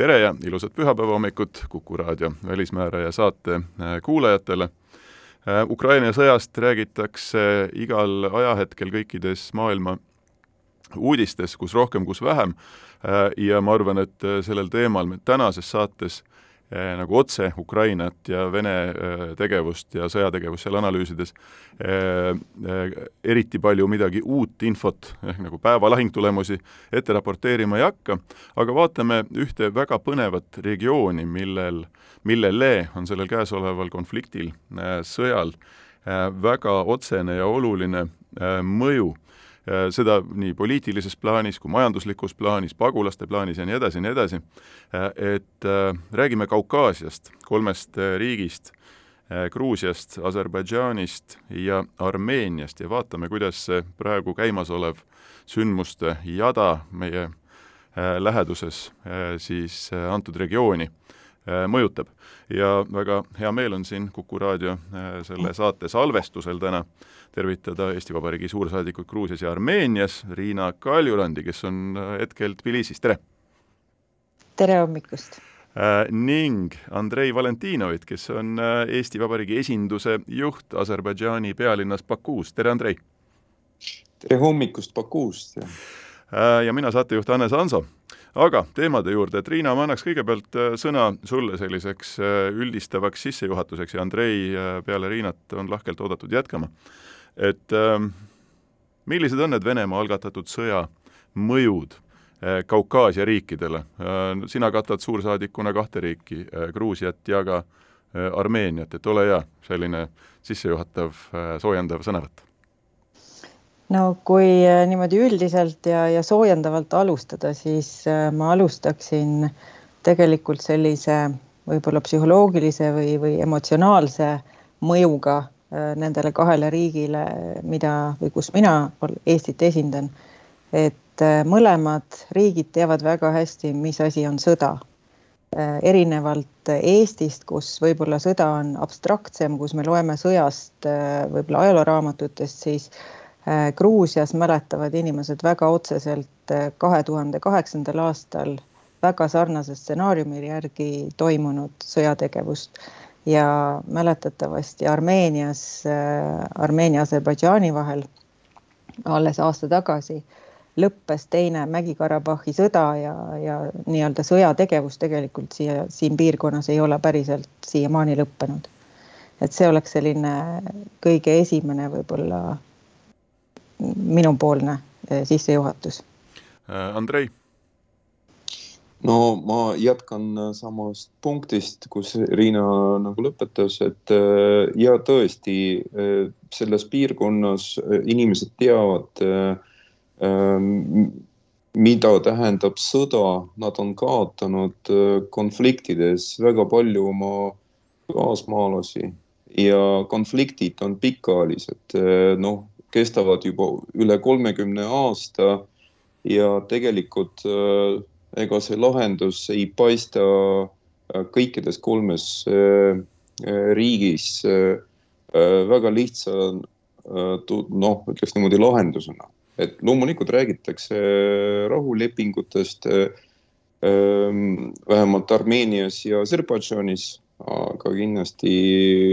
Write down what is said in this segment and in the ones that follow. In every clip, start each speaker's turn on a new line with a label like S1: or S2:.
S1: tere ja ilusat pühapäeva hommikut Kuku raadio Välismääraja saate äh, kuulajatele. Äh, Ukraina sõjast räägitakse igal ajahetkel kõikides maailma uudistes, kus rohkem, kus vähem, äh, ja ma arvan, et sellel teemal me tänases saates nagu otse Ukrainat ja Vene eh, tegevust ja sõjategevust seal analüüsides eh, eriti palju midagi uut infot, ehk nagu päeva lahingtulemusi ette raporteerima ei hakka, aga vaatame ühte väga põnevat regiooni, millel, millele on sellel käesoleval konfliktil, sõjal väga otsene ja oluline mõju seda nii poliitilises plaanis kui majanduslikus plaanis, pagulaste plaanis ja nii edasi ja nii edasi, äh, et äh, räägime Kaukaasiast, kolmest riigist, Gruusiast, Aserbaidžaanist ja Armeeniast ja vaatame, kuidas see praegu käimasolev sündmuste jada meie läheduses siis antud regiooni mõjutab. ja väga hea meel on siin Kuku raadio selle saate salvestusel täna tervitada Eesti Vabariigi suursaadikut Gruusias ja Armeenias, Riina Kaljurandi, kes on äh, hetkel Tbilisis, tere!
S2: tere hommikust!
S1: Äh, ning Andrei Valentinovit, kes on äh, Eesti Vabariigi esinduse juht Aserbaidžaani pealinnas Bakuus, tere Andrei!
S3: tere hommikust Bakuust!
S1: ja mina, saatejuht Hannes Hanso aga teemade juurde, et Riina, ma annaks kõigepealt sõna sulle selliseks üldistavaks sissejuhatuseks ja Andrei peale Riinat on lahkelt oodatud jätkama et äh, millised on need Venemaa algatatud sõja mõjud äh, Kaukaasia riikidele äh,? sina katad suursaadikuna kahte riiki äh,, Gruusiat ja ka äh, Armeeniat, et ole hea, selline sissejuhatav äh, soojendav sõnavõtt
S2: no kui äh, niimoodi üldiselt ja, ja soojendavalt alustada, siis äh, ma alustaksin tegelikult sellise võib-olla psühholoogilise või, või emotsionaalse mõjuga Äh, nendele kahele riigile, mida või kus mina Eestit esindan. et äh, mõlemad riigid teavad väga hästi, mis asi on sõda. Äh, erinevalt Eestist, kus võib-olla sõda on abstraktsem, kus me loeme sõjast võib-olla ajalooraamatutest, siis Gruusias mäletavad inimesed väga otseselt kahe tuhande kaheksandal aastal väga sarnase stsenaariumi järgi toimunud sõjategevust ja mäletatavasti Armeenias, äh, Armeenia-Aserbaidžaani vahel alles aasta tagasi lõppes teine Mägi-Karabahhi sõda ja, ja nii-öelda sõjategevus tegelikult siia, siin piirkonnas ei ole päriselt siiamaani lõppenud. et see oleks selline kõige esimene võib-olla minupoolne äh, sissejuhatus.
S1: Äh, Andrei
S3: no ma jätkan äh, samast punktist, kus Riina nagu lõpetas, et äh, ja tõesti äh, selles piirkonnas inimesed teavad, ähm, mida tähendab sõda, nad on kaotanud konfliktides väga palju oma kaasmaalasi ja konfliktid on pikaajalised, noh, kestavad juba üle kolmekümne aasta ja tegelikult ega see lahendus ei paista äh, kõikides kolmes äh, äh, riigis väga lihtsa noh, ütleks niimoodi lahendusena, et loomulikult räägitakse rahulepingutest vähemalt Armeenias ja Aserbaidžaanis, aga kindlasti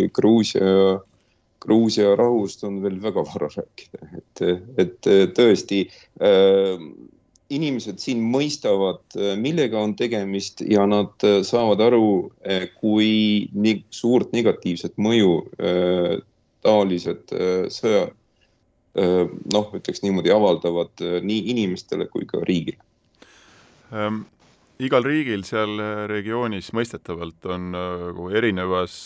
S3: Gruusia, Gruusia rahust on veel väga vara rääkida, et, et tõesti inimesed siin mõistavad, äh, millega on tegemist ja nad äh, saavad aru, äh, kui nii suurt negatiivset mõju taolised sõja, noh, ütleks niimoodi, avaldavad nii inimestele kui ka riigile
S1: ähm,. igal riigil seal regioonis mõistetavalt on nagu erinevas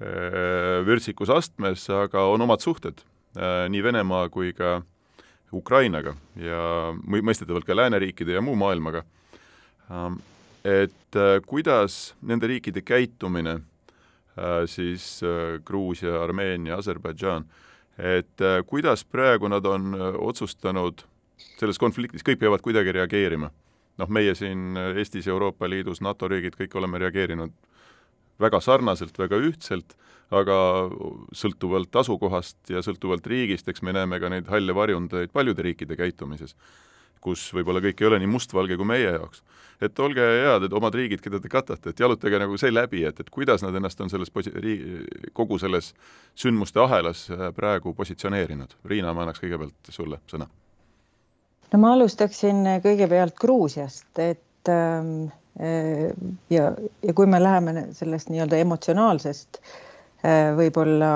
S1: äh, vürtsikusastmes, aga on omad suhted äh, nii Venemaa kui ka Ukrainaga ja mõistetavalt ka lääneriikide ja muu maailmaga. Ähm, et äh, kuidas nende riikide käitumine siis Gruusia, Armeenia, Aserbaidžaan, et kuidas praegu nad on otsustanud selles konfliktis, kõik peavad kuidagi reageerima. noh, meie siin Eestis, Euroopa Liidus, NATO riigid, kõik oleme reageerinud väga sarnaselt, väga ühtselt, aga sõltuvalt asukohast ja sõltuvalt riigist, eks me näeme ka neid halle varjundeid paljude riikide käitumises, kus võib-olla kõik ei ole nii mustvalge kui meie jaoks. et olge head, et omad riigid, keda te katate, et jalutage nagu see läbi, et, et kuidas nad ennast on selles posi-, rii-, kogu selles sündmuste ahelas praegu positsioneerinud. Riina, ma annaks kõigepealt sulle sõna
S2: no ma alustaksin kõigepealt Gruusiast, et ähm, äh, ja, ja kui me läheme sellest nii-öelda emotsionaalsest äh, võib-olla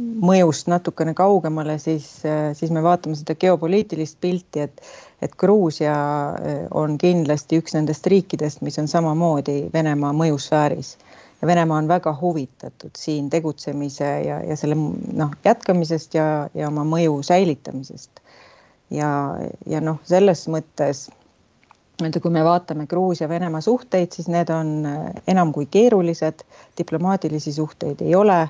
S2: mõjust natukene kaugemale, siis, äh, siis me vaatame seda geopoliitilist pilti, et, et Gruusia on kindlasti üks nendest riikidest, mis on samamoodi Venemaa mõjusfääris. Ja Venemaa on väga huvitatud siin tegutsemise ja, ja selle noh, jätkamisest ja, ja oma mõju säilitamisest. Ja, ja noh, selles mõttes nii-öelda, kui me vaatame Gruusia-Venemaa suhteid, siis need on äh, enam kui keerulised, diplomaatilisi suhteid ei ole.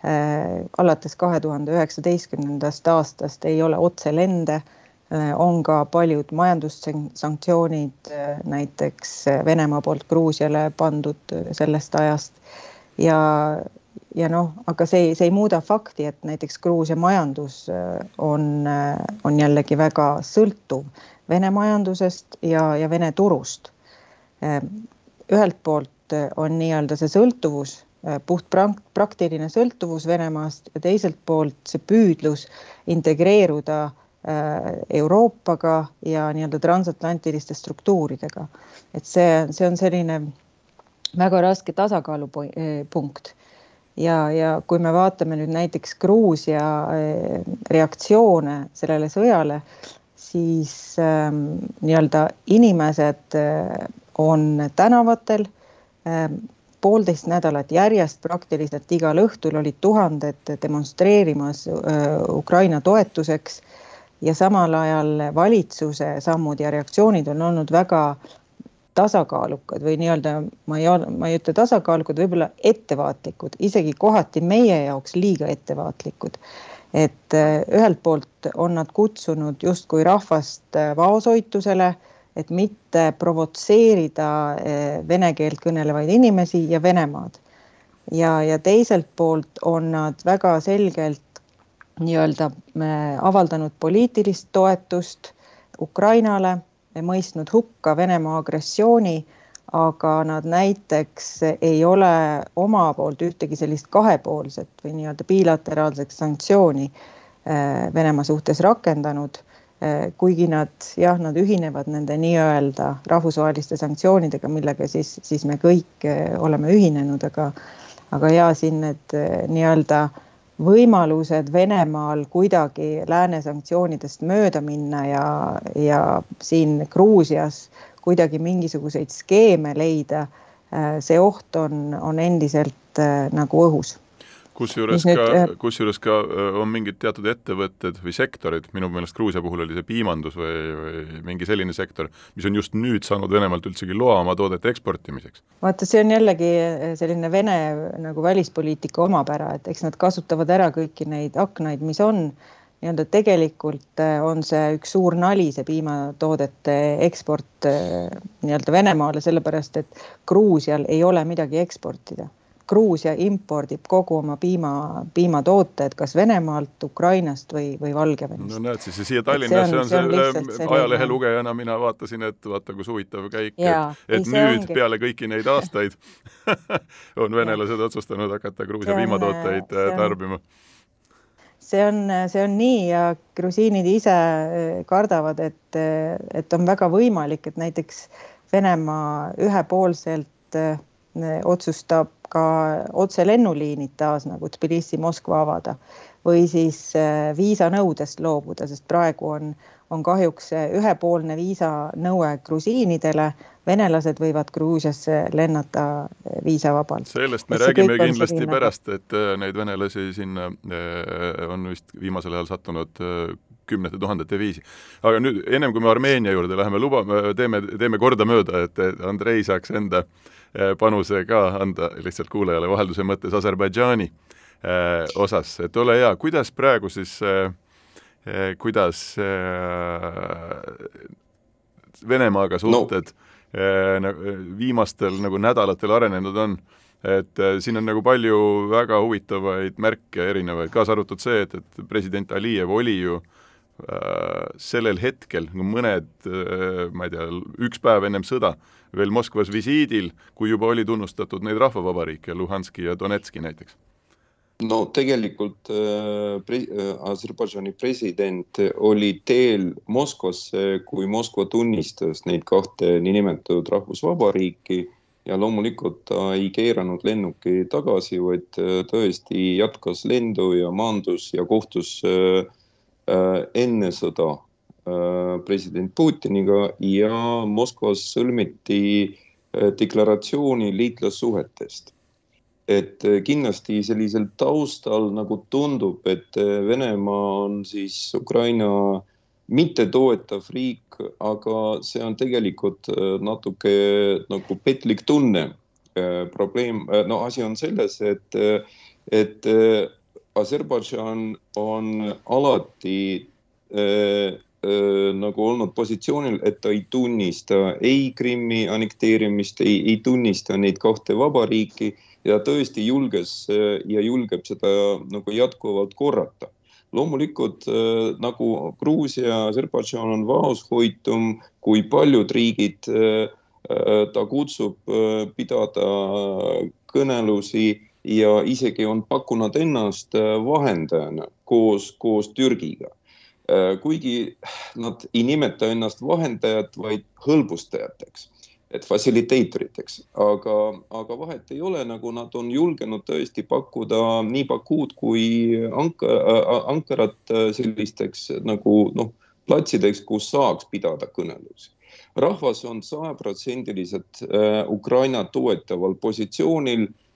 S2: Äh,. alates kahe tuhande üheksateistkümnendast aastast ei ole otselende äh,, on ka paljud majandussanktsioonid näiteks Venemaa poolt Gruusiale pandud sellest ajast. Ja ja noh, aga see, see ei muuda fakti, et näiteks Gruusia majandus äh, on, äh, on jällegi väga sõltuv Vene majandusest ja, ja Vene turust. Ähm, ühelt poolt äh, on nii-öelda see sõltuvus, puht praktiline sõltuvus Venemaast ja teiselt poolt see püüdlus integreeruda Euroopaga ja nii-öelda transatlantiliste struktuuridega. et see, see on selline väga raske tasakaalupunkt ja, ja kui me vaatame nüüd näiteks Gruusia eh, reaktsioone sellele sõjale, siis ähm, nii-öelda inimesed äh, on tänavatel ähm, poolteist nädalat järjest, praktiliselt igal õhtul olid tuhanded demonstreerimas äh, Ukraina toetuseks. Ja samal ajal valitsuse sammud ja reaktsioonid on olnud väga tasakaalukad või nii-öelda ma ei, ma ei ütle tasakaalukad, võib-olla ettevaatlikud, isegi kohati meie jaoks liiga ettevaatlikud. et äh, ühelt poolt on nad kutsunud justkui rahvast äh, vaoshoitusele, et mitte provotseerida äh, vene keelt kõnelevaid inimesi ja Venemaad. ja, ja teiselt poolt on nad väga selgelt nii-öelda avaldanud poliitilist toetust Ukrainale mõistnud hukka Venemaa agressiooni, aga nad näiteks ei ole oma poolt ühtegi sellist kahepoolset või nii-öelda bilateraalset sanktsiooni äh, Venemaa suhtes rakendanud. Äh, kuigi nad jah, nad ühinevad nende nii-öelda rahvusvaheliste sanktsioonidega, millega siis, siis me kõik äh, oleme ühinenud, aga, aga ja siin need nii-öelda võimalused Venemaal kuidagi lääne sanktsioonidest mööda minna ja, ja siin Gruusias kuidagi mingisuguseid skeeme leida, äh, see oht on, on endiselt äh, nagu õhus
S1: kusjuures ka, äh, kusjuures ka äh, on mingid teatud ettevõtted või sektorid, minu meelest Gruusia puhul oli see piimandus või, või mingi selline sektor, mis on just nüüd saanud Venemaalt üldsegi loa oma toodete eksportimiseks.
S2: vaata, see on jällegi äh, selline Vene nagu välispoliitika omapära, et eks nad kasutavad ära kõiki neid aknaid, mis on. Nii-öelda tegelikult on see üks suur nali, see piimatoodete eksport nii-öelda Venemaale, sellepärast et Gruusial ei ole midagi eksportida Gruusia impordib kogu oma piima, piimatooted kas Venemaalt, Ukrainast või, või Valgevenest.
S1: no näed siis, ja siia Tallinnasse on, see on, see, see ajalehelugejana mina vaatasin, et vaata kui huvitav käik, et, et ei, nüüd ongi. peale kõiki neid aastaid on venelased otsustanud hakata Gruusia piimatooteid äh, tarbima
S2: see on, see on nii ja grusiinid ise äh, kardavad, et, et on väga võimalik, et näiteks Venemaa ühepoolselt äh, otsustab ka otselennuliinid taas nagu Tbilisi-Moskva avada või siis äh, viisanõudest loobuda, sest praegu on, on kahjuks ühepoolne viisanõue grusiinidele. venelased võivad Gruusiasse lennata äh, viisavabalt.
S1: sellest me räägime kindlasti pärast, et äh, neid venelasi sinna on vist viimasel ajal sattunud kümnete tuhandete viisi. aga nüüd, ennem kui me Armeenia juurde läheme, lubame, teeme, teeme kordamööda, et Andrei saaks enda panuse ka anda lihtsalt kuulajale vahelduse mõttes Aserbaidžaani osas, et ole hea, kuidas praegu siis kuidas Venemaaga suhted no. viimastel nagu nädalatel arenenud on et äh, siin on nagu palju väga huvitavaid märke erinevaid, kaasa arvatud see, et, et president Alijev oli ju äh, sellel hetkel, mõned äh,, ma ei tea, üks päev ennem sõda veel Moskvas visiidil, kui juba oli tunnustatud neid rahvavabariike, Luhanski ja Donetski näiteks.
S3: No tegelikult äh, pre, äh, Aserbaidžaani president oli teel Moskvasse, kui Moskva tunnistas neid kahte niinimetatud rahvusvabariiki ja loomulikult ta ei keeranud lennuki tagasi, vaid äh, tõesti jätkas lendu ja maandus ja kohtus äh, äh, enne sõda president Putiniga ja Moskvas sõlmiti deklaratsiooni liitlassuhetest. et kindlasti sellisel taustal nagu tundub, et Venemaa on siis Ukraina mittetoetav riik, aga see on tegelikult äh, natuke nagu petlik tunne. Äh, probleem, äh, no asi on selles, et, et Aserbaidžaan on alati äh, äh, nagu olnud positsioonil, et ta ei tunnista ei Krimmi annekteerimist, ei, ei tunnista neid kahte vabariiki ja tõesti julges ja julgeb seda nagu jätkuvalt korrata loomulikult äh, nagu Gruusia, Aserbaidžaan on vaoshoitum kui paljud riigid äh,. äh ta kutsub äh, pidada kõnelusi ja isegi on pakkunud ennast äh, vahendajana koos, koos Türgiga. Äh, kuigi nad ei nimeta ennast vahendajat, vaid hõlbustajateks et facilitatoriteks, aga, aga vahet ei ole, nagu nad on julgenud tõesti pakkuda nii Bakuud kui Anka, Ankarat sellisteks nagu noh, platsideks, kus saaks pidada kõnelusi. rahvas on sajaprotsendiliselt äh, Ukraina toetaval positsioonil äh,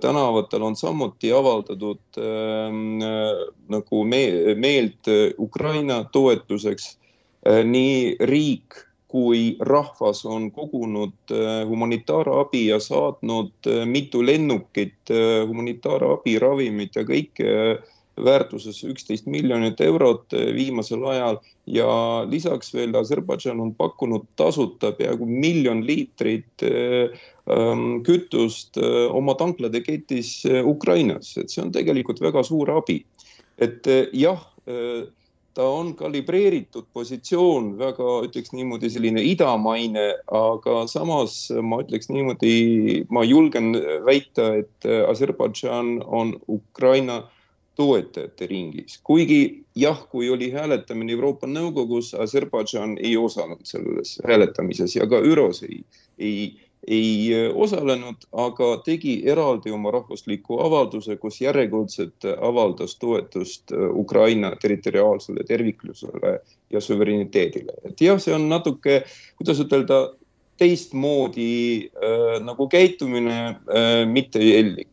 S3: tänavatel on samuti avaldatud ähm, äh, nagu me, meelt Ukraina toetuseks äh,. nii riik kui rahvas on kogunud äh, humanitaarabi ja saatnud äh, mitu lennukit äh, humanitaarabi, ravimit ja kõike väärtuses üksteist miljonit eurot viimasel ajal ja lisaks veel Aserbaidžan on pakkunud tasuta peaaegu miljon liitrit ähm, kütust oma tanklade ketis Ukrainas, et see on tegelikult väga suur abi. et jah ta on kalibreeritud positsioon, väga ütleks niimoodi selline idamaine, aga samas ma ütleks niimoodi, ma julgen väita, et Aserbaidžaan on Ukraina toetajate ringis, kuigi jah, kui oli hääletamine Euroopa Nõukogus, Aserbaidžaan ei osalenud selles hääletamises ja ka ÜRO-s ei, ei ei äh, osalenud, aga tegi eraldi oma rahvusliku avalduse, kus järjekordselt avaldas toetust äh, Ukraina territoriaalsele terviklusele ja suverääniteedile. et jah, see on natuke, kuidas ütelda, teistmoodi äh, nagu käitumine äh,, mitte jellik,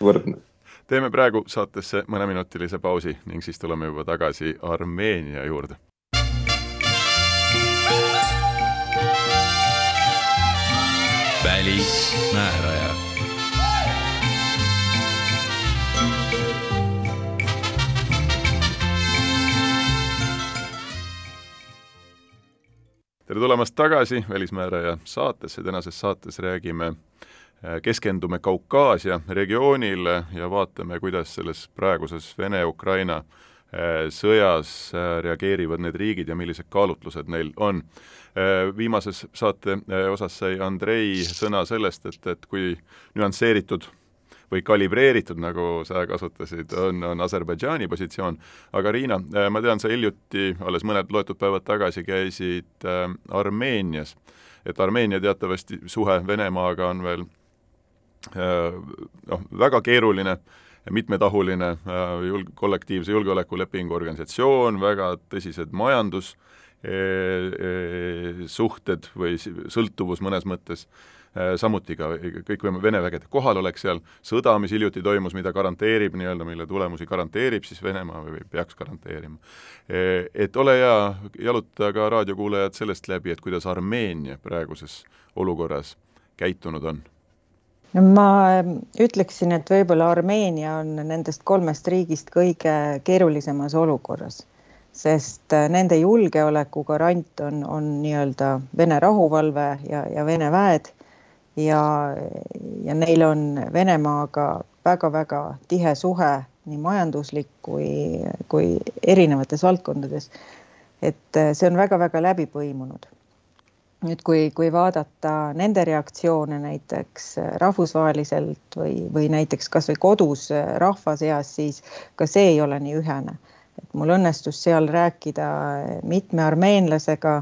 S3: võrdne
S1: teeme praegu saatesse mõneminutilise pausi ning siis tuleme juba tagasi Armeenia juurde
S4: välismääraja.
S1: tere tulemast tagasi Välismääraja saatesse, tänases saates räägime keskendume Kaukaasia regioonile ja vaatame, kuidas selles praeguses Vene-Ukraina äh, sõjas äh, reageerivad need riigid ja millised kaalutlused neil on. Äh, viimases saate äh, osas sai Andrei sõna sellest, et, et kui nüansseeritud või kalibreeritud, nagu sa kasutasid, on, on Aserbaidžaani positsioon, aga Riina, äh, ma tean, sa hiljuti, alles mõned loetud päevad tagasi käisid äh, Armeenias, et Armeenia teatavasti suhe Venemaaga on veel äh, noh, väga keeruline mitmetahuline äh, julg-, kollektiivse julgeolekulepingu organisatsioon, väga tõsised majandus- suhted või sõltuvus mõnes mõttes samuti ka kõikvõimalik Vene vägede kohalolek seal, sõda, mis hiljuti toimus, mida garanteerib nii-öelda, mille tulemusi garanteerib siis Venemaa või peaks garanteerima. Et ole hea, jaluta ka raadiokuulajad sellest läbi, et kuidas Armeenia praeguses olukorras käitunud on
S2: ma ähm, ütleksin, et võib-olla Armeenia on nendest kolmest riigist kõige keerulisemas olukorras, sest äh, nende julgeoleku garant on, on nii-öelda Vene rahuvalve ja, ja Vene väed ja, ja neil on Venemaaga väga-väga tihe suhe nii majanduslik kui, kui erinevates valdkondades. et äh, see on väga-väga läbi põimunud nüüd, kui, kui vaadata nende reaktsioone näiteks äh, rahvusvaheliselt või, või näiteks kasvõi kodus äh, rahva seas, siis ka see ei ole nii ühene. et mul õnnestus seal rääkida äh, mitme armeenlasega,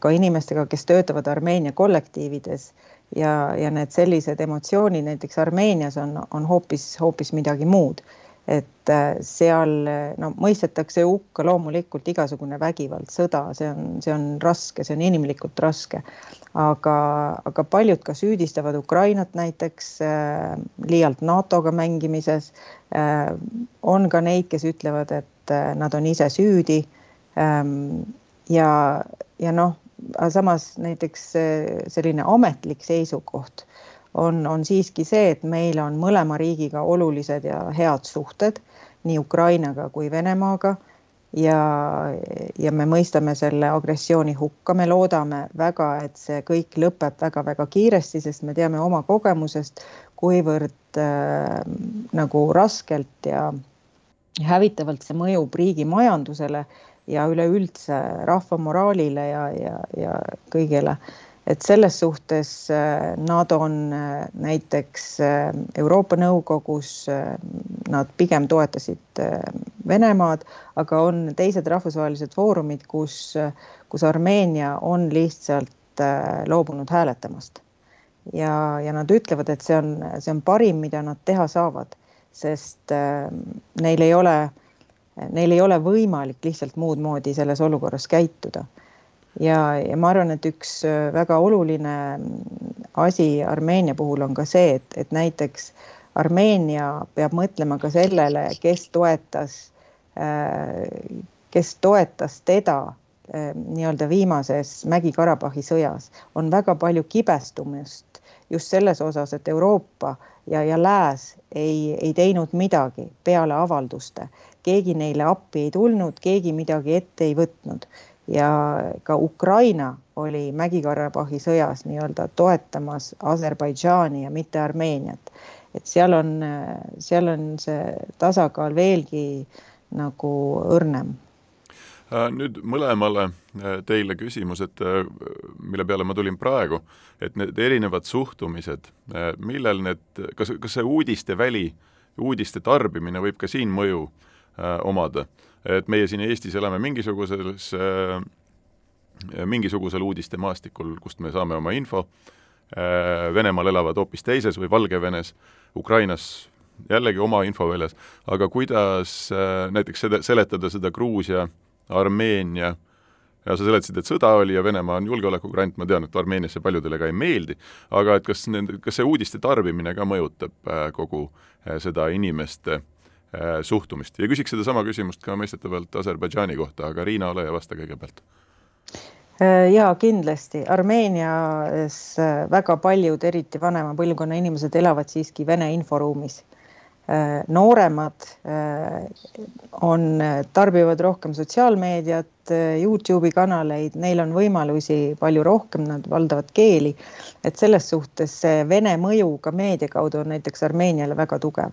S2: ka inimestega, kes töötavad Armeenia kollektiivides ja, ja need sellised emotsioonid näiteks Armeenias on, on hoopis, hoopis midagi muud et äh, seal no mõistetakse hukka loomulikult igasugune vägivald, sõda, see on, see on raske, see on inimlikult raske. aga, aga paljud ka süüdistavad Ukrainat näiteks äh, liialt NATO-ga mängimises äh,. on ka neid, kes ütlevad, et äh, nad on ise süüdi ähm,. ja, ja noh, samas näiteks äh, selline ametlik seisukoht on, on siiski see, et meil on mõlema riigiga olulised ja head suhted nii Ukrainaga kui Venemaaga. Ja, ja me mõistame selle agressiooni hukka, me loodame väga, et see kõik lõpeb väga-väga kiiresti, sest me teame oma kogemusest, kuivõrd äh, nagu raskelt ja hävitavalt see mõjub riigi majandusele ja üleüldse rahva moraalile ja, ja, ja kõigele et selles suhtes äh, nad on äh, näiteks äh, Euroopa Nõukogus, nad pigem toetasid Venemaad, aga on teised rahvusvahelised foorumid, kus, kus Armeenia on lihtsalt loobunud hääletamast. ja, ja nad ütlevad, et see on, see on parim, mida nad teha saavad, sest neil ei ole, neil ei ole võimalik lihtsalt muud moodi selles olukorras käituda ja, ja ma arvan, et üks äh, väga oluline mm, asi Armeenia puhul on ka see, et, et näiteks Armeenia peab mõtlema ka sellele, kes toetas, äh, kes toetas teda äh, nii-öelda viimases Mägi-Karabahhi sõjas, on väga palju kibestumist just selles osas, et Euroopa ja, ja Lääs ei, ei teinud midagi peale avalduste, keegi neile appi ei tulnud, keegi midagi ette ei võtnud ja ka Ukraina oli Mägi-Karabahhi sõjas nii-öelda toetamas Aserbaidžaani ja mitte Armeeniat. et seal on, seal on see tasakaal veelgi nagu õrnem
S1: äh, nüüd mõlemale äh, teile küsimus, et äh, mille peale ma tulin praegu, et need erinevad suhtumised, millel need, kas, kas see uudisteväli, uudiste tarbimine võib ka siin mõju äh, omada? Et meie siin Eestis elame mingisuguses äh,, mingisugusel uudistemaastikul, kust me saame oma info. Äh,, Venemaal elavad hoopis teises või Valgevenes, Ukrainas jällegi oma infoväljas, aga kuidas äh, näiteks seda, seletada seda Gruusia, Armeenia, ja sa seletasid, et sõda oli ja Venemaa on julgeolekugrant, ma tean, et Armeeniasse paljudele ka ei meeldi, aga et kas nende, kas see uudiste tarbimine ka mõjutab kogu seda inimeste Äh, suhtumist ja küsiks sedasama küsimust ka mõistetavalt Aserbaidžaani kohta, aga Riina, ole hea, vasta kõigepealt.
S2: Äh, jaa, kindlasti. Armeenias äh, väga paljud, eriti vanema põlvkonna inimesed elavad siiski Vene inforuumis. nooremad on, tarbivad rohkem sotsiaalmeediat, Youtube'i kanaleid, neil on võimalusi palju rohkem, nad valdavad keeli. et selles suhtes see Vene mõju ka meedia kaudu on näiteks Armeeniale väga tugev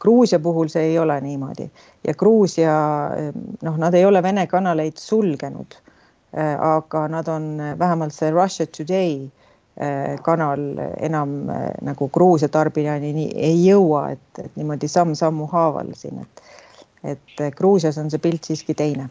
S2: Gruusia puhul see ei ole niimoodi ja Gruusia noh, nad ei ole Vene kanaleid sulgenud. Äh, aga nad on vähemalt see Russia Today äh, kanal enam äh, nagu Gruusia tarbijani ei jõua, et, et niimoodi samm-sammu haaval siin, et et Gruusias on see pilt siiski teine.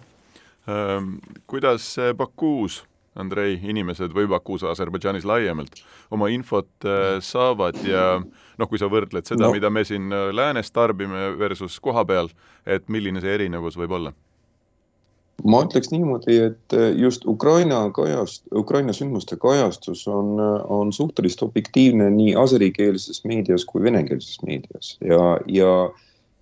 S1: kuidas Bakuus Andrei, inimesed või Bakuus Aserbaidžaanis laiemalt oma infot äh, saavad ja noh, kui sa võrdled seda no., mida me siin äh, läänes tarbime versus koha peal, et milline see erinevus võib olla?
S3: ma ütleks niimoodi, et just Ukraina kajast-, Ukraina sündmuste kajastus on, on suhteliselt objektiivne nii aserikeelses meedias kui venekeelses meedias ja, ja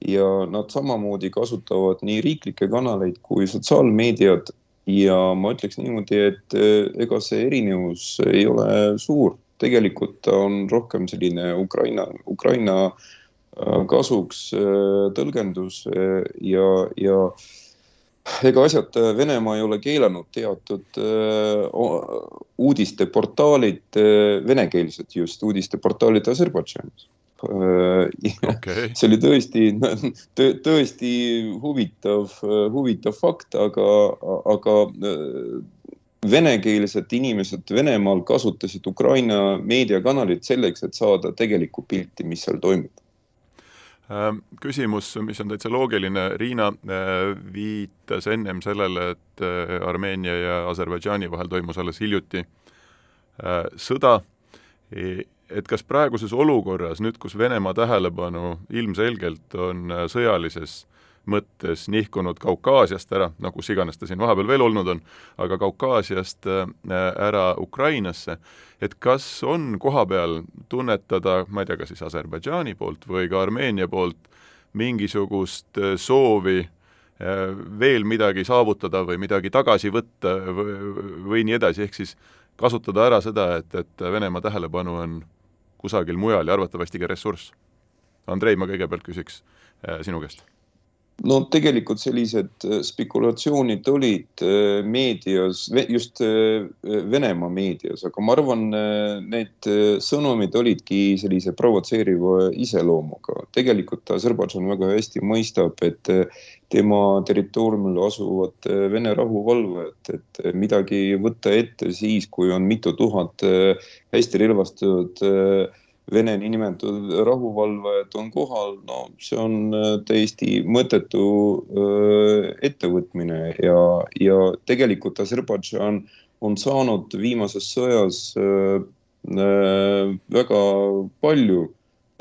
S3: ja nad samamoodi kasutavad nii riiklikke kanaleid kui sotsiaalmeediat ja ma ütleks niimoodi, et ega see erinevus ei ole suur, tegelikult ta on rohkem selline Ukraina, Ukraina kasuks tõlgendus ja, ja ega asjata Venemaa ei ole keelanud teatud uudisteportaalid venekeelsed just uudisteportaalid Aserbaidžaanis uh,. Okay. see oli tõesti tõ,, tõesti huvitav, huvitav fakt, aga, aga venekeelsed inimesed Venemaal kasutasid Ukraina meediakanalit selleks, et saada tegelikku pilti, mis seal toimub.
S1: Äh, küsimus, mis on täitsa loogiline, Riina äh, viitas ennem sellele, et äh, Armeenia ja Aserbaidžaani vahel toimus alles hiljuti sõda, e, et kas praeguses olukorras, nüüd kus Venemaa tähelepanu ilmselgelt on sõjalises mõttes nihkunud Kaukaasiast ära, no kus iganes ta siin vahepeal veel olnud on, aga Kaukaasiast äh, ära Ukrainasse, et kas on kohapeal tunnetada, ma ei tea, kas siis Aserbaidžaani poolt või ka Armeenia poolt mingisugust äh, soovi äh, veel midagi saavutada või midagi tagasi võtta või, või nii edasi, ehk siis kasutada ära seda, et, et Venemaa tähelepanu on kusagil mujal ja arvatavasti ka ressurss. Andrei, ma kõigepealt küsiks sinu käest
S3: no tegelikult sellised äh, spekulatsioonid olid äh, meedias, just äh, Venemaa meedias, aga ma arvan, need sõnumid olidki sellise provotseeriva iseloomuga. tegelikult Aserbaidžan väga hästi mõistab, et tema territooriumil asuvad Vene rahuvalvajad, et midagi võtta ette siis, kui on mitu tuhat hästi relvastatud Vene niinimetatud rahuvalvajad on kohal, no see on äh, täiesti mõttetu äh, ettevõtmine ja, ja tegelikult Aserbaidžan on saanud viimases sõjas äh, väga palju.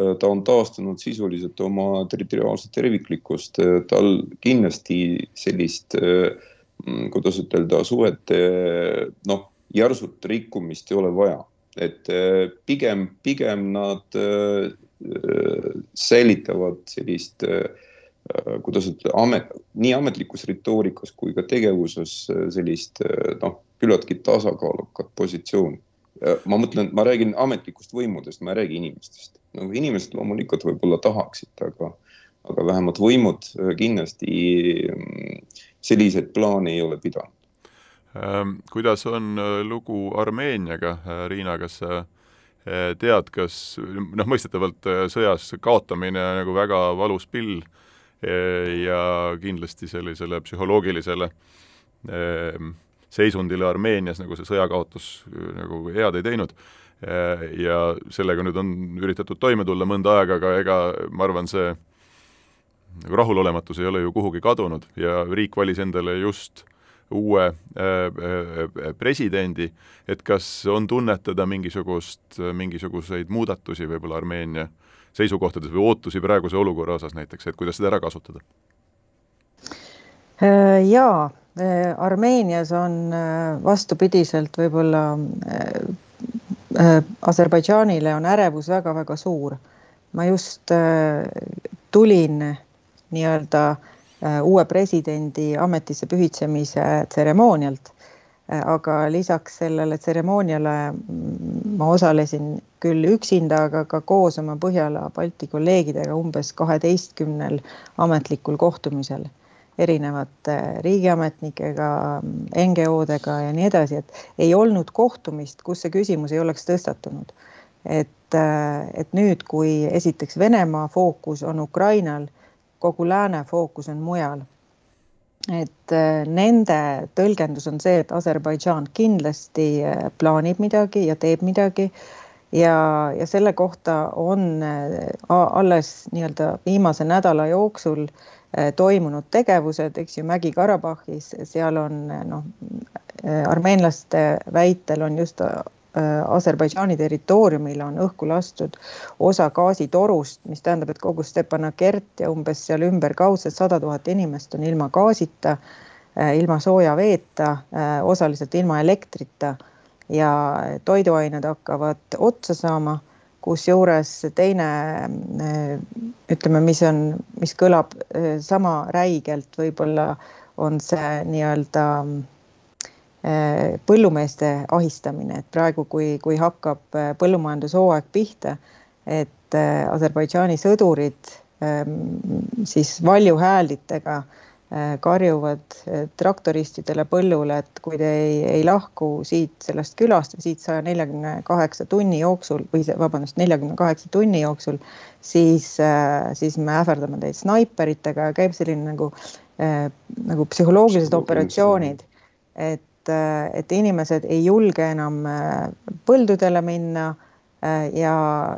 S3: ta on taastanud sisuliselt oma territoriaalset terviklikkust, tal kindlasti sellist, kuidas ütelda, suhete noh, järsut rikkumist ei ole vaja et äh, pigem, pigem nad äh, äh, säilitavad sellist, kuidas ütelda, amet, nii ametlikus retoorikas kui ka tegevuses sellist noh, küllaltki tasakaalukat positsiooni. ma mõtlen, ma räägin ametlikust võimudest, ma ei räägi inimestest. no inimesed loomulikult võib-olla tahaksid, aga, aga vähemalt võimud kindlasti mm, selliseid plaane ei ole pidanud.
S1: Ehm, kuidas on äh, lugu Armeeniaga, äh, Riina, kas sa äh, tead, kas noh, mõistetavalt sõjas kaotamine nagu väga valus pill ja kindlasti sellisele psühholoogilisele ehm, seisundile Armeenias nagu see sõjakaotus nagu head ei teinud. ja sellega nüüd on üritatud toime tulla mõnda aega, aga ega ma arvan, see nagu rahulolematus ei ole ju kuhugi kadunud ja riik valis endale just äh, äh, presidendi, et kas on tunnetada mingisugust, mingisuguseid muudatusi võib-olla Armeenia seisukohtades või ootusi praeguse olukorra osas näiteks, et kuidas seda ära kasutada?
S2: Äh, jaa, Armeenias on vastupidiselt võib-olla Aserbaidžaanile on ärevus väga-väga suur. ma just tulin nii-öelda äh, Äh, uue presidendi ametisse pühitsemise tseremoonialt. Äh, aga lisaks sellele tseremooniale mm, ma osalesin küll üksinda, aga ka koos oma Põhjala-Balti kolleegidega umbes kaheteistkümnel ametlikul kohtumisel erinevate riigiametnikega, NGO-dega ja nii edasi, et ei olnud kohtumist, kus see küsimus ei oleks tõstatunud. et, äh, et nüüd, kui esiteks Venemaa fookus on Ukrainal kogu lääne fookus on mujal. et äh, nende tõlgendus on see, et Aserbaidžaan kindlasti äh, plaanib midagi ja teeb midagi ja, ja selle kohta on äh, alles nii-öelda viimase nädala jooksul toimunud tegevused, eks ju, Mägi-Karabahhis, seal on noh, armeenlaste väitel on just Aserbaidžaani territooriumile on õhku lastud osa gaasitorust, mis tähendab, et kogu Stepanakert ja umbes seal ümberkaudselt sada tuhat inimest on ilma gaasita. ilma sooja veeta, osaliselt ilma elektrita ja toiduained hakkavad otsa saama kusjuures teine ütleme, mis on, mis kõlab sama räigelt, võib-olla on see nii-öelda põllumeeste ahistamine, et praegu, kui, kui hakkab põllumajandushooaeg pihta, et Aserbaidžaani sõdurid siis valjuhäälitega äh, Äh, karjuvad äh, traktoristidele põllule, et kui te ei, ei lahku siit sellest külast või siit saja neljakümne kaheksa tunni jooksul või vabandust, neljakümne kaheksa tunni jooksul, siis, äh, siis me ähvardame teid snaiperitega ja käib selline nagu, nagu psühholoogilised. operatsioonid, et, et inimesed ei julge enam põldudele minna ja,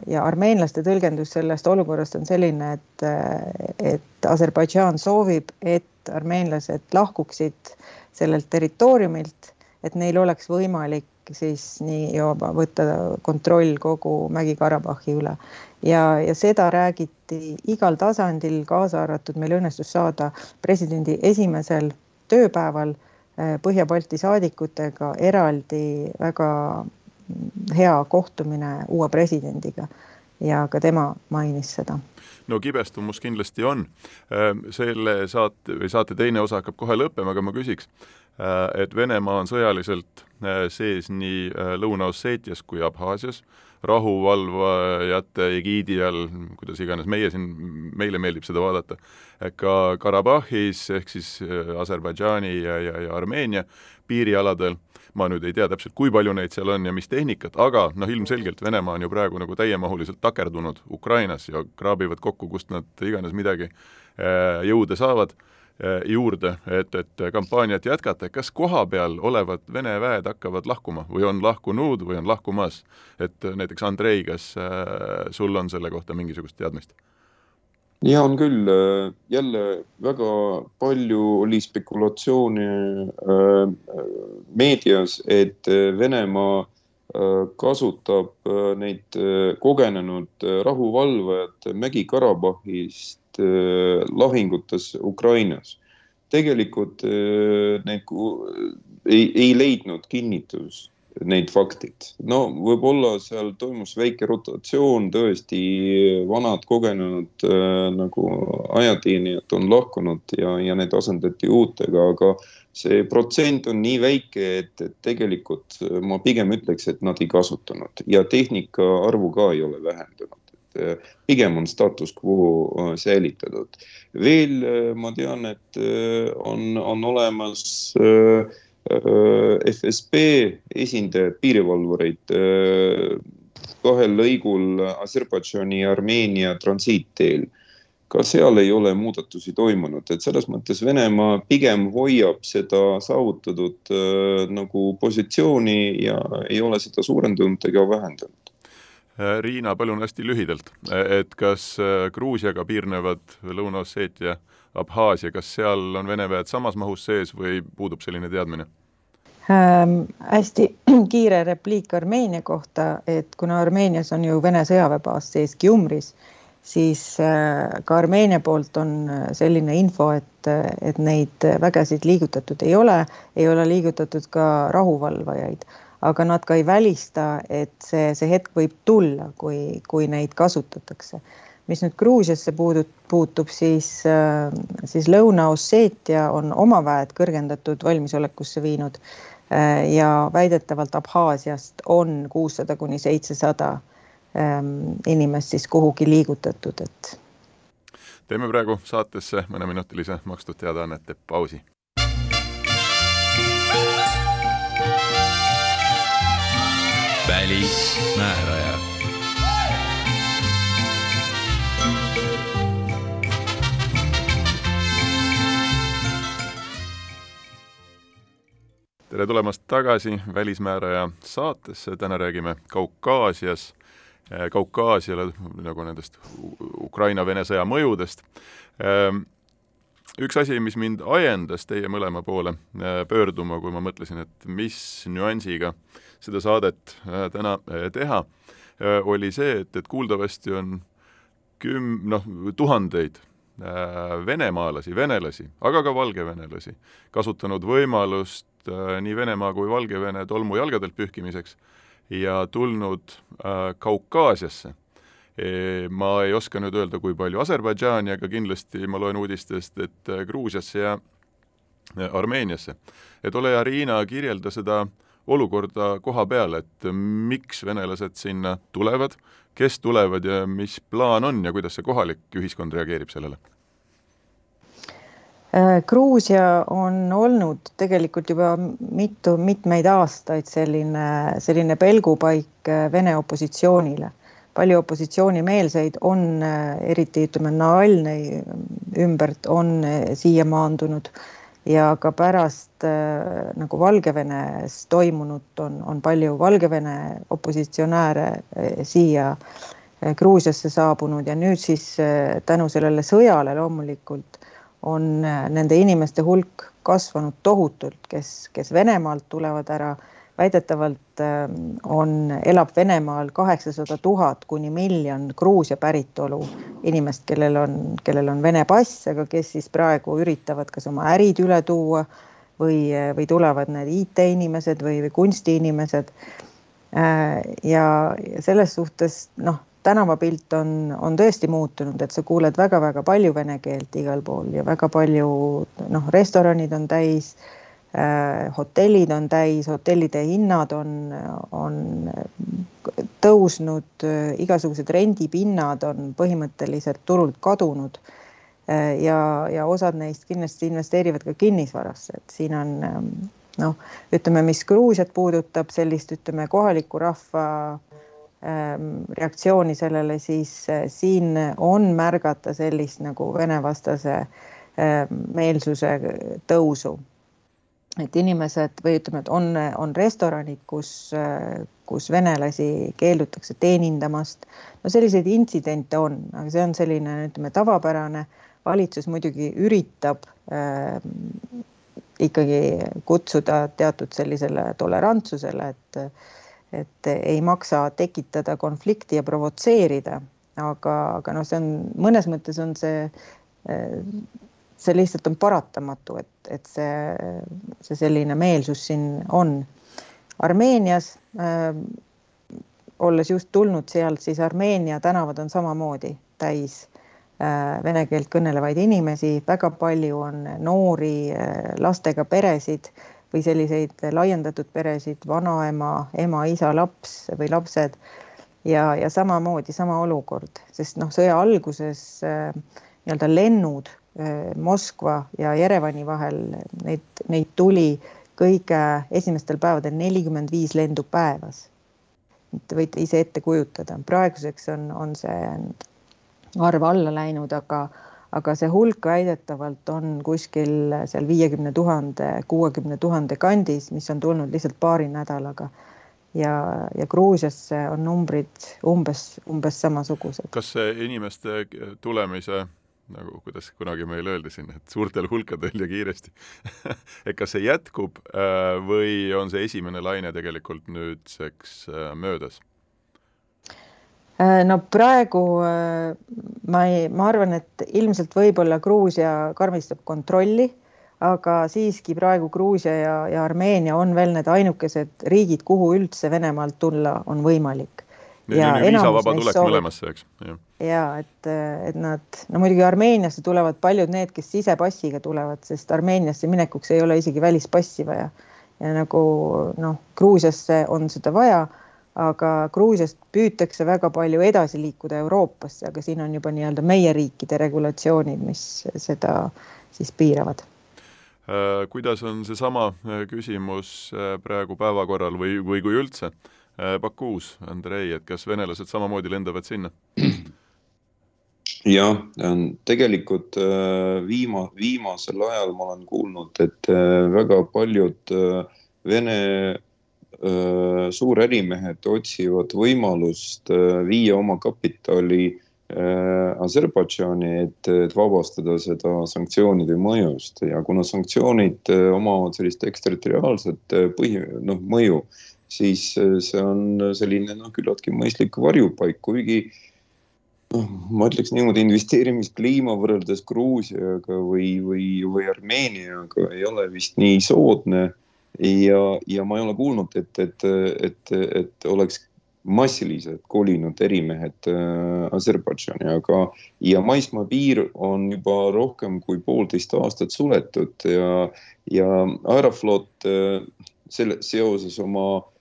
S2: ja armeenlaste tõlgendus sellest olukorrast on selline, et, et Aserbaidžaan soovib, et et armeenlased lahkuksid sellelt territooriumilt, et neil oleks võimalik siis nii juba võtta kontroll kogu Mägi-Karabahhi üle. ja, ja seda räägiti igal tasandil, kaasa arvatud meil õnnestus saada presidendi esimesel tööpäeval Põhja-Balti saadikutega eraldi väga hea kohtumine uue presidendiga ja ka tema mainis seda
S1: no kibestumus kindlasti on. Ehm, selle saate või saate teine osa hakkab kohe lõppema, aga ma küsiks, äh, et Venemaa on sõjaliselt äh, sees nii äh, Lõuna-Osseetias kui Abhaasias, rahuvalvajate egiidi all, kuidas iganes meie siin, meile meeldib seda vaadata, ka Karabahhis ehk siis Aserbaidžaani ja, ja, ja Armeenia piirialadel. Ma nüüd ei tea täpselt, kui palju neid seal on ja mis tehnikat, aga noh, ilmselgelt Venemaa on ju praegu nagu täiemahuliselt takerdunud Ukrainas ja kraabivad kokku, kust nad iganes midagi äh, jõude saavad. äh, juurde, et, et kampaaniat jätkata, kas kohapeal olevad Vene väed hakkavad lahkuma või on lahkunud või on lahkumas? et näiteks Andrei, kas äh, sul on selle kohta mingisugust teadmist?
S3: ja on küll, jälle väga palju oli spekulatsiooni äh, meedias, et Venemaa kasutab neid kogenenud rahuvalvajad Mägi-Karabahhist lahingutes Ukrainas. tegelikult neid ei, ei leidnud kinnitust neid faktid. no võib-olla seal toimus väike rotatsioon, tõesti vanad kogenenud äh, nagu ajateenijad on lahkunud ja, ja need asendati uutega, aga see protsent on nii väike, et, et tegelikult ma pigem ütleks, et nad ei kasutanud ja tehnika arvu ka ei ole vähendanud äh, pigem on status quo äh, säilitatud. veel äh, ma tean, et on, on olemas FSB esindajad, piirivalvureid kahel lõigul Aserbaidžaani ja Armeenia transiitteel. ka seal ei ole muudatusi toimunud, et selles mõttes Venemaa pigem hoiab seda saavutatud äh, nagu positsiooni ja ei ole seda suurendanud ega vähendanud.
S1: Riina, palun hästi lühidalt, et kas Gruusiaga piirnevad Lõuna-Osseetia Abhaasia, kas seal on Vene väed samas mahus sees või puudub selline teadmine?
S2: Ähm, hästi kiire repliik Armeenia kohta, et kuna Armeenias on ju Vene sõjaväebaas sees Gyumris, siis äh, ka Armeenia poolt on äh, selline info, et, et neid vägesid liigutatud ei ole, ei ole liigutatud ka rahuvalvajaid, aga nad ka ei välista, et see, see hetk võib tulla, kui, kui neid kasutatakse mis nüüd Gruusiasse puudut-, puutub, siis, äh, siis Lõuna-Osseetia on oma väed kõrgendatud valmisolekusse viinud äh, ja väidetavalt Abhaasiast on kuussada kuni seitsesada ähm, inimest siis kuhugi liigutatud, et.
S1: teeme praegu saatesse mõneminutilise makstud teadaannete pausi.
S4: Välismääraja.
S1: Tere tulemast tagasi Välismääraja saatesse, täna räägime Kaukaasias, Kaukaasiale nagu nendest Ukraina-Vene sõja mõjudest. Üks asi, mis mind ajendas teie mõlema poole eh, pöörduma, kui ma mõtlesin, et mis nüansiga seda saadet eh, täna teha, oli see, et, et kuuldavasti on küm-, noh, tuhandeid venemaalasi, venelasi, aga ka valgevenelasi, kasutanud võimalust nii Venemaa kui Valgevene tolmujalgadelt pühkimiseks ja tulnud Kaukaasiasse ma ei oska nüüd öelda, kui palju Aserbaidžaani, aga kindlasti ma loen uudistest, et Gruusiasse ja Armeeniasse. et ole hea, Riina, kirjelda seda olukorda koha peal, et miks venelased sinna tulevad, kes tulevad ja mis plaan on ja kuidas see kohalik ühiskond reageerib sellele?
S2: Äh, Gruusia on olnud tegelikult juba mitu, mitmeid aastaid selline, selline pelgupaik äh, Vene opositsioonile. Palju opositsioonimeelseid on, äh, eriti ütleme, Navalnõi ümbert on siia maandunud. Ja ka pärast äh, nagu Valgevenes toimunut on, on palju Valgevene opositsionääre äh, siia äh, Gruusiasse saabunud. Ja nüüd siis äh, tänu sellele sõjale loomulikult on äh, nende inimeste hulk kasvanud tohutult, kes, kes Venemaalt tulevad ära väidetavalt ähm, on, elab Venemaal kaheksasada tuhat kuni miljon Gruusia päritolu inimest, kellel on, kellel on Vene pass, aga kes siis praegu üritavad kas oma ärid üle tuua või, või tulevad need IT-inimesed või, või kunstiinimesed. Äh, ja selles suhtes noh, tänavapilt on, on tõesti muutunud, et sa kuuled väga-väga palju vene keelt igal pool ja väga palju noh, restoranid on täis hotellid on täis, hotellide hinnad on, on tõusnud, igasugused rendipinnad on põhimõtteliselt turult kadunud. Äh, ja, ja osad neist kindlasti investeerivad ka kinnisvarasse, et siin on noh, ütleme, mis Gruusiat puudutab, sellist, ütleme, kohaliku rahva ähm, reaktsiooni sellele, siis äh, siin on märgata sellist nagu Vene-vastase meelsuse tõusu et inimesed või ütleme, et on, on restoranid, kus, kus venelasi keeldutakse teenindamast. no selliseid intsidente on, aga see on selline, ütleme, tavapärane. valitsus muidugi üritab äh, ikkagi kutsuda teatud sellisele tolerantsusele, et, et ei maksa tekitada konflikti ja provotseerida, aga, aga noh, see on mõnes mõttes on see äh, see lihtsalt on paratamatu, et, et see, see selline meelsus siin on. Armeenias äh,, olles just tulnud sealt, siis Armeenia tänavad on samamoodi täis äh, vene keelt kõnelevaid inimesi, väga palju on noori äh, lastega peresid või selliseid laiendatud peresid, vanaema, ema, isa, laps või lapsed ja, ja samamoodi sama olukord, sest noh, sõja alguses äh, nii-öelda lennud Moskva ja Jerevani vahel, neid, neid tuli kõige esimestel päevadel nelikümmend viis lendu päevas. Te võite ise ette kujutada, praeguseks on, on see arv alla läinud, aga, aga see hulk väidetavalt on kuskil seal viiekümne tuhande, kuuekümne tuhande kandis, mis on tulnud lihtsalt paari nädalaga ja, ja Gruusiasse on numbrid umbes, umbes samasugused.
S1: kas see inimeste tulemise nagu kuidas kunagi meil öeldi siin, et suurtel hulkadel ja kiiresti et kas see jätkub äh, või on see esimene laine tegelikult nüüdseks äh, möödas?
S2: Äh, no praegu ma ei, ma arvan, et ilmselt võib-olla Gruusia karmistab kontrolli, aga siiski praegu Gruusia ja, ja Armeenia on veel need ainukesed riigid, kuhu üldse Venemaalt tulla on võimalik
S1: ja viisavaba tulek soovib...
S2: ja et, et nad, no muidugi Armeeniasse tulevad paljud need, kes sisepassiga tulevad, sest Armeeniasse minekuks ei ole isegi välispassi vaja. ja nagu noh, Gruusiasse on seda vaja, aga Gruusiast püütakse väga palju edasi liikuda Euroopasse, aga siin on juba nii-öelda meie riikide regulatsioonid, mis seda siis piiravad.
S1: Äh, kuidas on seesama äh, küsimus äh, praegu päevakorral või, või kui üldse Bakuus, Andrei, et kas venelased samamoodi lendavad sinna?
S3: jah, tegelikult äh, viima-, viimasel ajal ma olen kuulnud, et äh, väga paljud Vene suurärimehed otsivad võimalust viia oma kapitali Aserbaidžaani, et, et vabastada seda sanktsioonide mõjust ja kuna sanktsioonid omavad sellist eksterritoriaalset põhi, noh, mõju, siis äh, see on selline noh, küllaltki mõistlik varjupaik, kuigi noh, ma ütleks niimoodi, investeerimiskliima võrreldes Gruusiaga või, või, või Armeeniaga ei ole vist nii soodne. ja, ja ma ei ole kuulnud, et, et, et, et oleks massiliselt kolinud ärimehed äh, Aserbaidžaani, aga ja maismaapiir on juba rohkem kui poolteist aastat suletud ja, ja Aeroflot äh, selle seoses oma äh,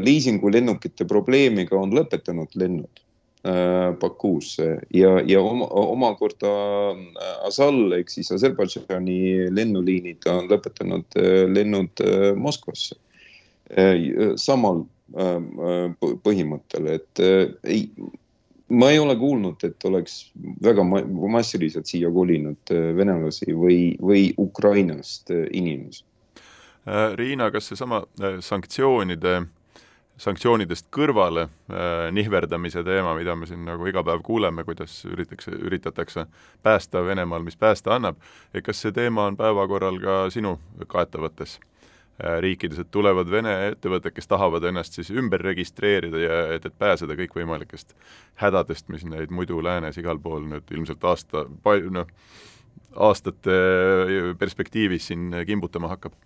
S3: liisingulennukite probleemiga on lõpetanud lennud Äh, Bakuusse ja, ja oma, omakorda äh, Asal ehk siis Aserbaidžaani lennuliinid on lõpetanud äh, lennud Moskvasse. samal põhimõttel, et ei, ma ei ole kuulnud, et oleks väga massiliselt siia kolinud venelasi või, või Ukrainast inimesi.
S1: Riina, kas seesama sanktsioonide sanktsioonidest kõrvale äh, nihverdamise teema, mida me siin nagu iga päev kuuleme, kuidas üritatakse, üritatakse päästa Venemaal, mis päästa annab, et kas see teema on päevakorral ka sinu kaetavates? Äh, riikides, et tulevad Vene ettevõtted, kes tahavad ennast siis ümber registreerida ja et, et pääseda kõikvõimalikest hädadest, mis neid muidu läänes igal pool nüüd ilmselt aasta, noh, aastate perspektiivis siin kimbutama hakkab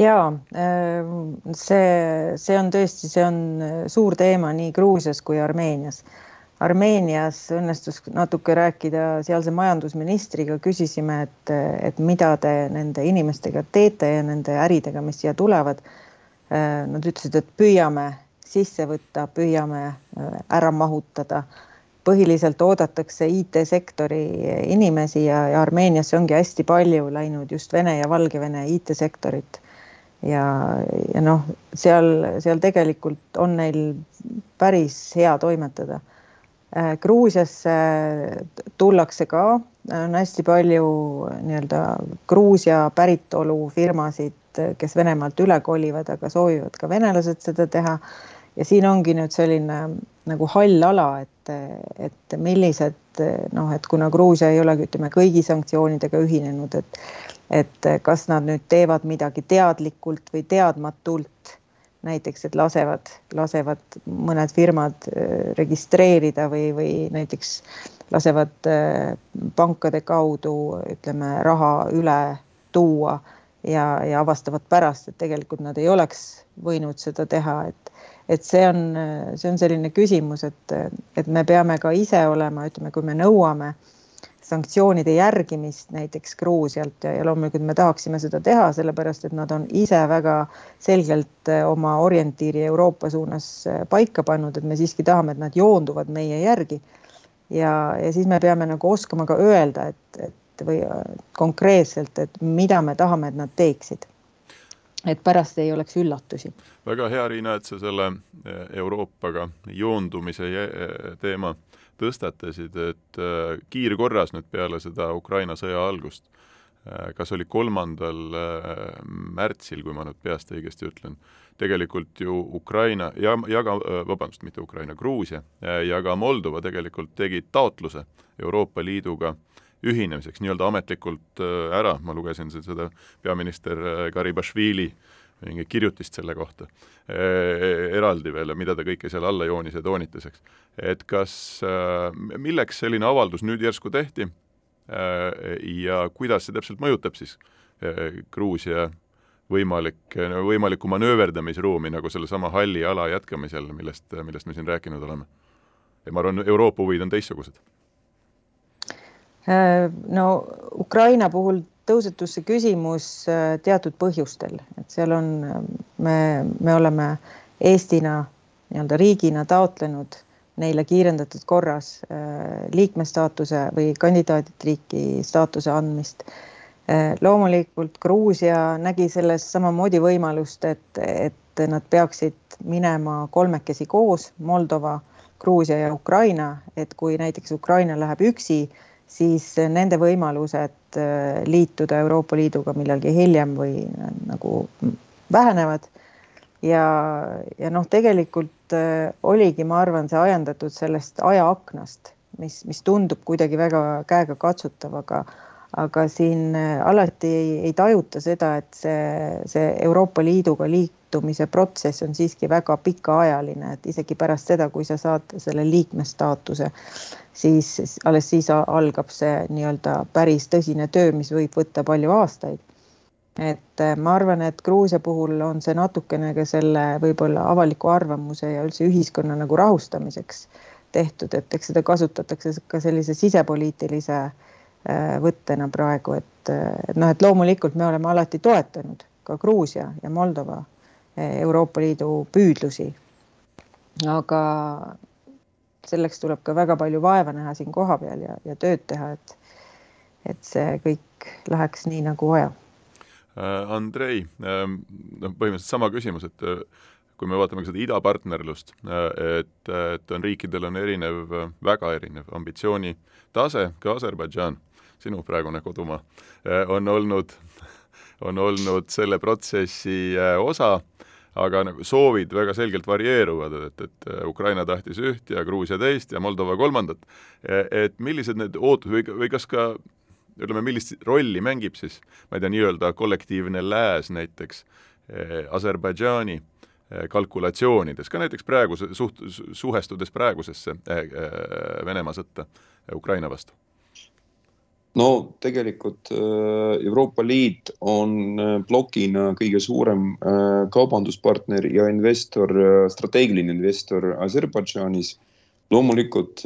S2: jaa, ähm, see, see on tõesti, see on äh, suur teema nii Gruusias kui Armeenias. Armeenias õnnestus natuke rääkida sealse majandusministriga, küsisime, et, et mida te nende inimestega teete ja nende äridega, mis siia tulevad. Äh, nad ütlesid, et püüame sisse võtta, püüame äh, ära mahutada. põhiliselt oodatakse IT-sektori inimesi ja, ja Armeeniasse ongi hästi palju läinud just Vene ja Valgevene IT-sektorit ja, ja noh, seal, seal tegelikult on neil päris hea toimetada. Äh, Gruusiasse tullakse ka, on hästi palju nii-öelda Gruusia päritolu firmasid, kes Venemaalt üle kolivad, aga soovivad ka venelased seda teha. ja siin ongi nüüd selline nagu hall ala, et, et millised noh, et kuna Gruusia ei ole, ütleme kõigi sanktsioonidega ühinenud, et et kas nad nüüd teevad midagi teadlikult või teadmatult, näiteks et lasevad, lasevad mõned firmad äh, registreerida või, või näiteks lasevad äh, pankade kaudu ütleme raha üle tuua ja, ja avastavad pärast, et tegelikult nad ei oleks võinud seda teha, et et see on, see on selline küsimus, et, et me peame ka ise olema, ütleme, kui me nõuame äh, sanktsioonide järgimist näiteks Gruusialt ja, ja loomulikult me tahaksime seda teha, sellepärast et nad on ise väga selgelt eh, oma orientiiri Euroopa suunas eh, paika pannud, et me siiski tahame, et nad joonduvad meie järgi. ja, ja siis me peame nagu oskama ka öelda, et, et või eh, konkreetselt, et mida me tahame, et nad teeksid et pärast ei oleks üllatusi.
S1: väga hea, Riina, et sa selle Euroopaga joondumise teema tõstatasid, et äh, kiirkorras nüüd peale seda Ukraina sõja algust, äh, kas oli kolmandal äh, märtsil, kui ma nüüd peast õigesti ütlen, tegelikult ju Ukraina ja, ja ka, vabandust, mitte Ukraina, Gruusia ja ka Moldova tegelikult tegid taotluse Euroopa Liiduga ühinemiseks nii-öelda ametlikult ära, ma lugesin seda peaminister Garibašvili äh, mingit kirjutist selle kohta e, e, eraldi veel, mida ta kõike seal alla joonis ja toonitas, eks. et kas, äh, milleks selline avaldus nüüd järsku tehti äh, ja kuidas see täpselt mõjutab siis äh, Gruusia võimalik, võimalikku manööverdamisruumi nagu sellesama halli ala jätkamisel, millest, millest me siin rääkinud oleme? ja ma arvan, Euroopa huvid on teistsugused.
S2: no Ukraina puhul tõusetus see küsimus äh, teatud põhjustel, et seal on, me, me oleme Eestina nii-öelda riigina taotlenud neile kiirendatud korras äh, liikmestaatuse või kandidaatriiki staatuse andmist. Äh, loomulikult Gruusia nägi selles samamoodi võimalust, et, et nad peaksid minema kolmekesi koos, Moldova, Gruusia ja Ukraina, et kui näiteks Ukraina läheb üksi siis nende võimalused äh, liituda Euroopa Liiduga millalgi hiljem või äh, nagu vähenevad. ja, ja noh, tegelikult äh, oligi, ma arvan, see ajendatud sellest ajaaknast, mis, mis tundub kuidagi väga käegakatsutav, aga aga siin alati ei, ei tajuta seda, et see, see Euroopa Liiduga liik-, liitumise protsess on siiski väga pikaajaline, et isegi pärast seda, kui sa saad selle liikmestaatuse, siis alles siis algab see nii-öelda päris tõsine töö, mis võib võtta palju aastaid. Et äh, ma arvan, et Gruusia puhul on see natukene ka selle võib-olla avaliku arvamuse ja üldse ühiskonna nagu rahustamiseks tehtud, et eks seda kasutatakse ka sellise sisepoliitilise äh, võttena praegu, et, et noh, et loomulikult me oleme alati toetanud ka Gruusia ja Moldova äh, Euroopa Liidu püüdlusi. aga selleks tuleb ka väga palju vaeva näha siin kohapeal ja, ja tööd teha, et, et see kõik läheks nii nagu vaja
S1: Andrei, noh, põhimõtteliselt sama küsimus, et kui me vaatame ka seda idapartnerlust, et, et on riikidel on erinev, väga erinev ambitsioonitase, ka Aserbaidžaan, sinu praegune kodumaa, on olnud, on olnud selle protsessi osa, aga nagu soovid väga selgelt varieeruvad, et, et Ukraina tahtis üht ja Gruusia teist ja Moldova kolmandat. et millised need ootused või, või kas ka ütleme, millist rolli mängib siis, ma ei tea, nii-öelda kollektiivne lääs näiteks eh, Aserbaidžaani Eh, kalkulatsioonides, ka näiteks praeguse, suht-, suhestudes praegusesse Venemaa sõtta Ukraina vastu?
S3: No tegelikult Euroopa Liit on plokina kõige suurem kaubanduspartner ja investor, strateegiline investor Aserbaidžaanis. loomulikult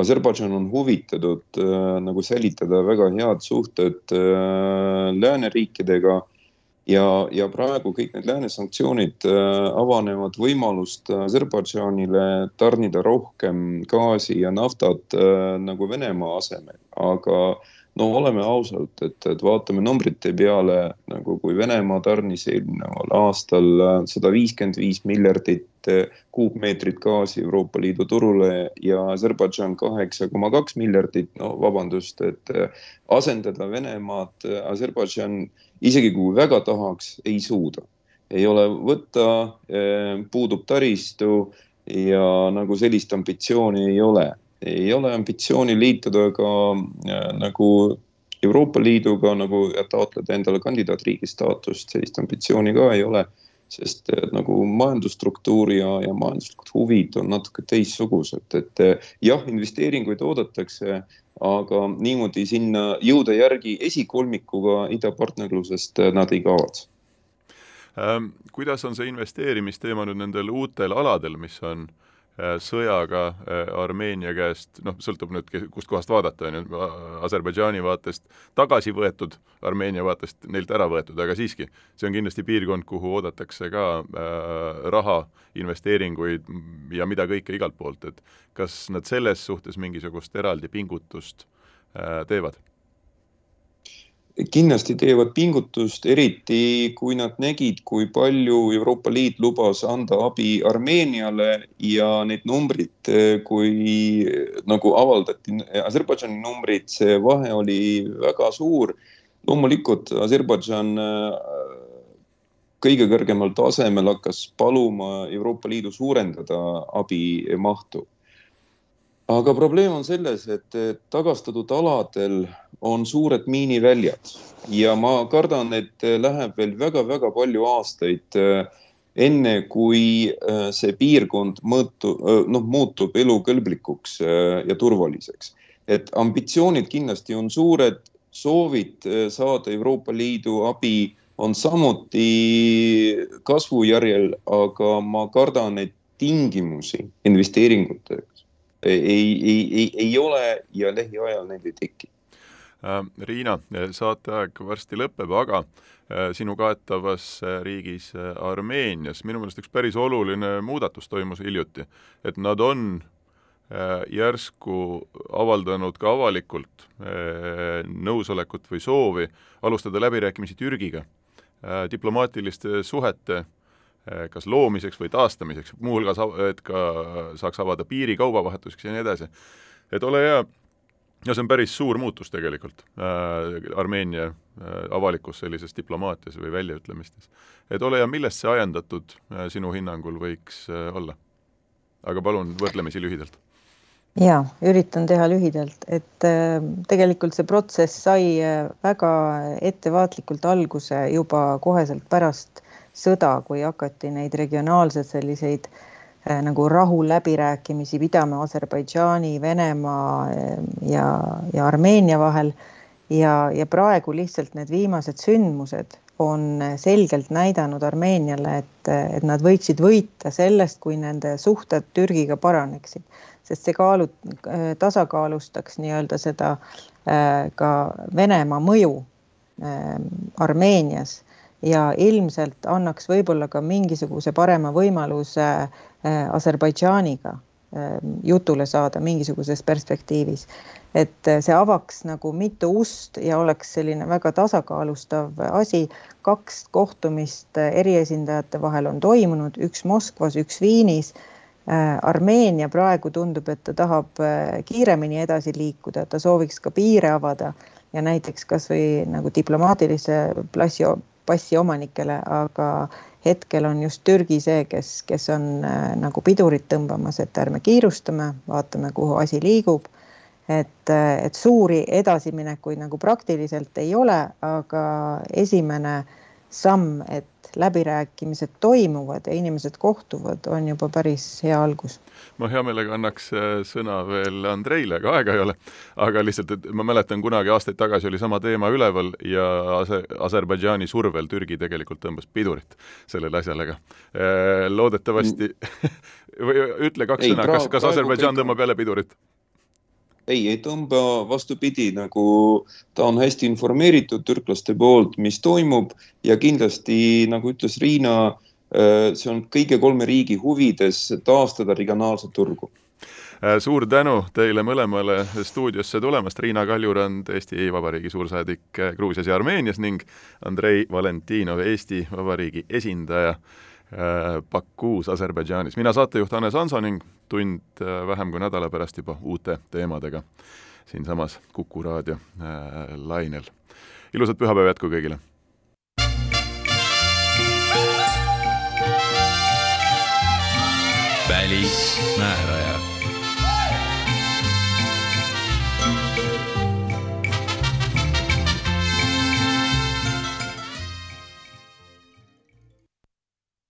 S3: Aserbaidžaan on huvitatud nagu säilitada väga head suhted lääneriikidega ja, ja praegu kõik need lääne sanktsioonid äh, avanevad võimalust Aserbaidžaanile tarnida rohkem gaasi ja naftat äh, nagu Venemaa asemel, aga no oleme ausad, et, et vaatame numbrite peale, nagu kui Venemaa tarnis eelneval aastal sada viiskümmend viis miljardit kuupmeetrit gaasi Euroopa Liidu turule ja Aserbaidžan kaheksa koma kaks miljardit, no vabandust, et asendada Venemaad, Aserbaidžan isegi kui väga tahaks, ei suuda. ei ole võtta, eh, puudub taristu ja nagu sellist ambitsiooni ei ole. Ei ole ambitsiooni liituda ka äh, nagu Euroopa Liiduga nagu taotleda endale kandidaatriigi staatust, sellist ambitsiooni ka ei ole sest nagu majandusstruktuur ja, ja majanduslikud huvid on natuke teistsugused, et jah, investeeringuid oodatakse, aga niimoodi sinna jõuda järgi esikolmikuga idapartnerlusest nad ei kavatse
S1: ähm,. kuidas on see investeerimisteema nüüd nendel uutel aladel, mis on äh, sõjaga äh, Armeenia käest, noh, sõltub nüüd, kustkohast vaadata, on ju, Aserbaidžaani vaatest tagasi võetud, Armeenia vaatest neilt ära võetud, aga siiski, see on kindlasti piirkond, kuhu oodatakse ka äh, raha, investeeringuid ja mida kõike igalt poolt, et kas nad selles suhtes mingisugust eraldi pingutust äh, teevad?
S3: Kindlasti teevad pingutust, eriti kui nad nägid, kui palju Euroopa Liit lubas anda abi Armeeniale ja need numbrid, kui nagu avaldati, Aserbaidžani numbrid, see vahe oli väga suur. loomulikult Aserbaidžan kõige kõrgemal tasemel hakkas paluma Euroopa Liidu suurendada abi mahtu. Aga probleem on selles, et tagastatud aladel on suured miiniväljad ja ma kardan, et läheb veel väga-väga palju aastaid enne kui see piirkond mõõtu, noh, muutub elukõlblikuks ja turvaliseks. et ambitsioonid kindlasti on suured, soovid saada Euroopa Liidu abi on samuti kasvujärjel, aga ma kardan, et tingimusi investeeringuteks ei, ei, ei, ei ole ja lähiajal neid ei teki.
S1: Äh, Riina, saateaeg varsti lõpeb, aga äh, sinu kaetavas riigis äh, Armeenias minu meelest üks päris oluline muudatus toimus hiljuti, et nad on järsku avaldanud ka avalikult nõusolekut või soovi alustada läbirääkimisi Türgiga Äh, diplomaatiliste suhete äh, kas loomiseks või taastamiseks, muuhulgas et ka saaks avada piiri kaubavahetuseks ja nii edasi. et ole hea, ja see on päris suur muutus tegelikult äh, Armeenia äh, avalikus sellises diplomaatias või väljaütlemistes. et ole hea, millest see ajendatud äh, sinu hinnangul võiks äh, olla? aga palun võrdlemisi lühidalt
S2: ja üritan teha lühidalt, et äh, tegelikult see protsess sai äh, väga ettevaatlikult alguse juba koheselt pärast sõda, kui hakati neid regionaalseid selliseid äh, nagu rahuläbirääkimisi pidama Aserbaidžaani, Venemaa ja, ja Armeenia vahel. ja, ja praegu lihtsalt need viimased sündmused on selgelt näidanud Armeeniale, et, et nad võiksid võita sellest, kui nende suhted Türgiga paraneksid sest see kaalu-, tasakaalustaks nii-öelda seda äh, ka Venemaa mõju äh, Armeenias ja ilmselt annaks võib-olla ka mingisuguse parema võimaluse äh, Aserbaidžaaniga jutule saada mingisuguses perspektiivis. et see avaks nagu mitu ust ja oleks selline väga tasakaalustav asi. kaks kohtumist eriesindajate vahel on toimunud, üks Moskvas, üks Viinis Äh, Armeenia praegu tundub, et ta tahab äh, kiiremini edasi liikuda, ta sooviks ka piire avada ja näiteks kasvõi nagu diplomaatilise plassi, passi omanikele, aga hetkel on just Türgi see, kes, kes on äh, nagu pidurit tõmbamas, et ärme kiirustame, vaatame, kuhu asi liigub. et, et suuri edasiminekuid nagu praktiliselt ei ole, aga esimene samm, et läbirääkimised toimuvad ja inimesed kohtuvad, on juba päris hea algus.
S1: ma hea meelega annaks äh, sõna veel Andreile, aga aega ei ole. aga lihtsalt, et ma mäletan, kunagi aastaid tagasi oli sama teema üleval ja Ase-, Aserbaidžaani survel Türgi tegelikult tõmbas pidurit sellele asjale, aga äh, loodetavasti või ütle kaks ei, sõna, kas, kas Aserbaidžaan tõmbab jälle pidurit?
S3: Ei, ei tõmba, vastupidi, nagu ta on hästi informeeritud türklaste poolt, mis toimub. Ja kindlasti, nagu ütles Riina, äh, see on kõige kolme riigi huvides taastada regionaalset turgu.
S1: Äh, suur tänu teile mõlemale stuudiosse tulemast, Riina Kaljurand, Eesti Vabariigi suursaadik Gruusias ja Armeenias ning Andrei Valentinov, Eesti Vabariigi esindaja Bakuus Aserbaidžaanis. mina saatejuht Hannes Hanso ning tund äh, vähem kui nädala pärast juba uute teemadega siinsamas Kuku raadio äh, lainel. ilusat pühapäeva jätku kõigile!
S4: välismääraja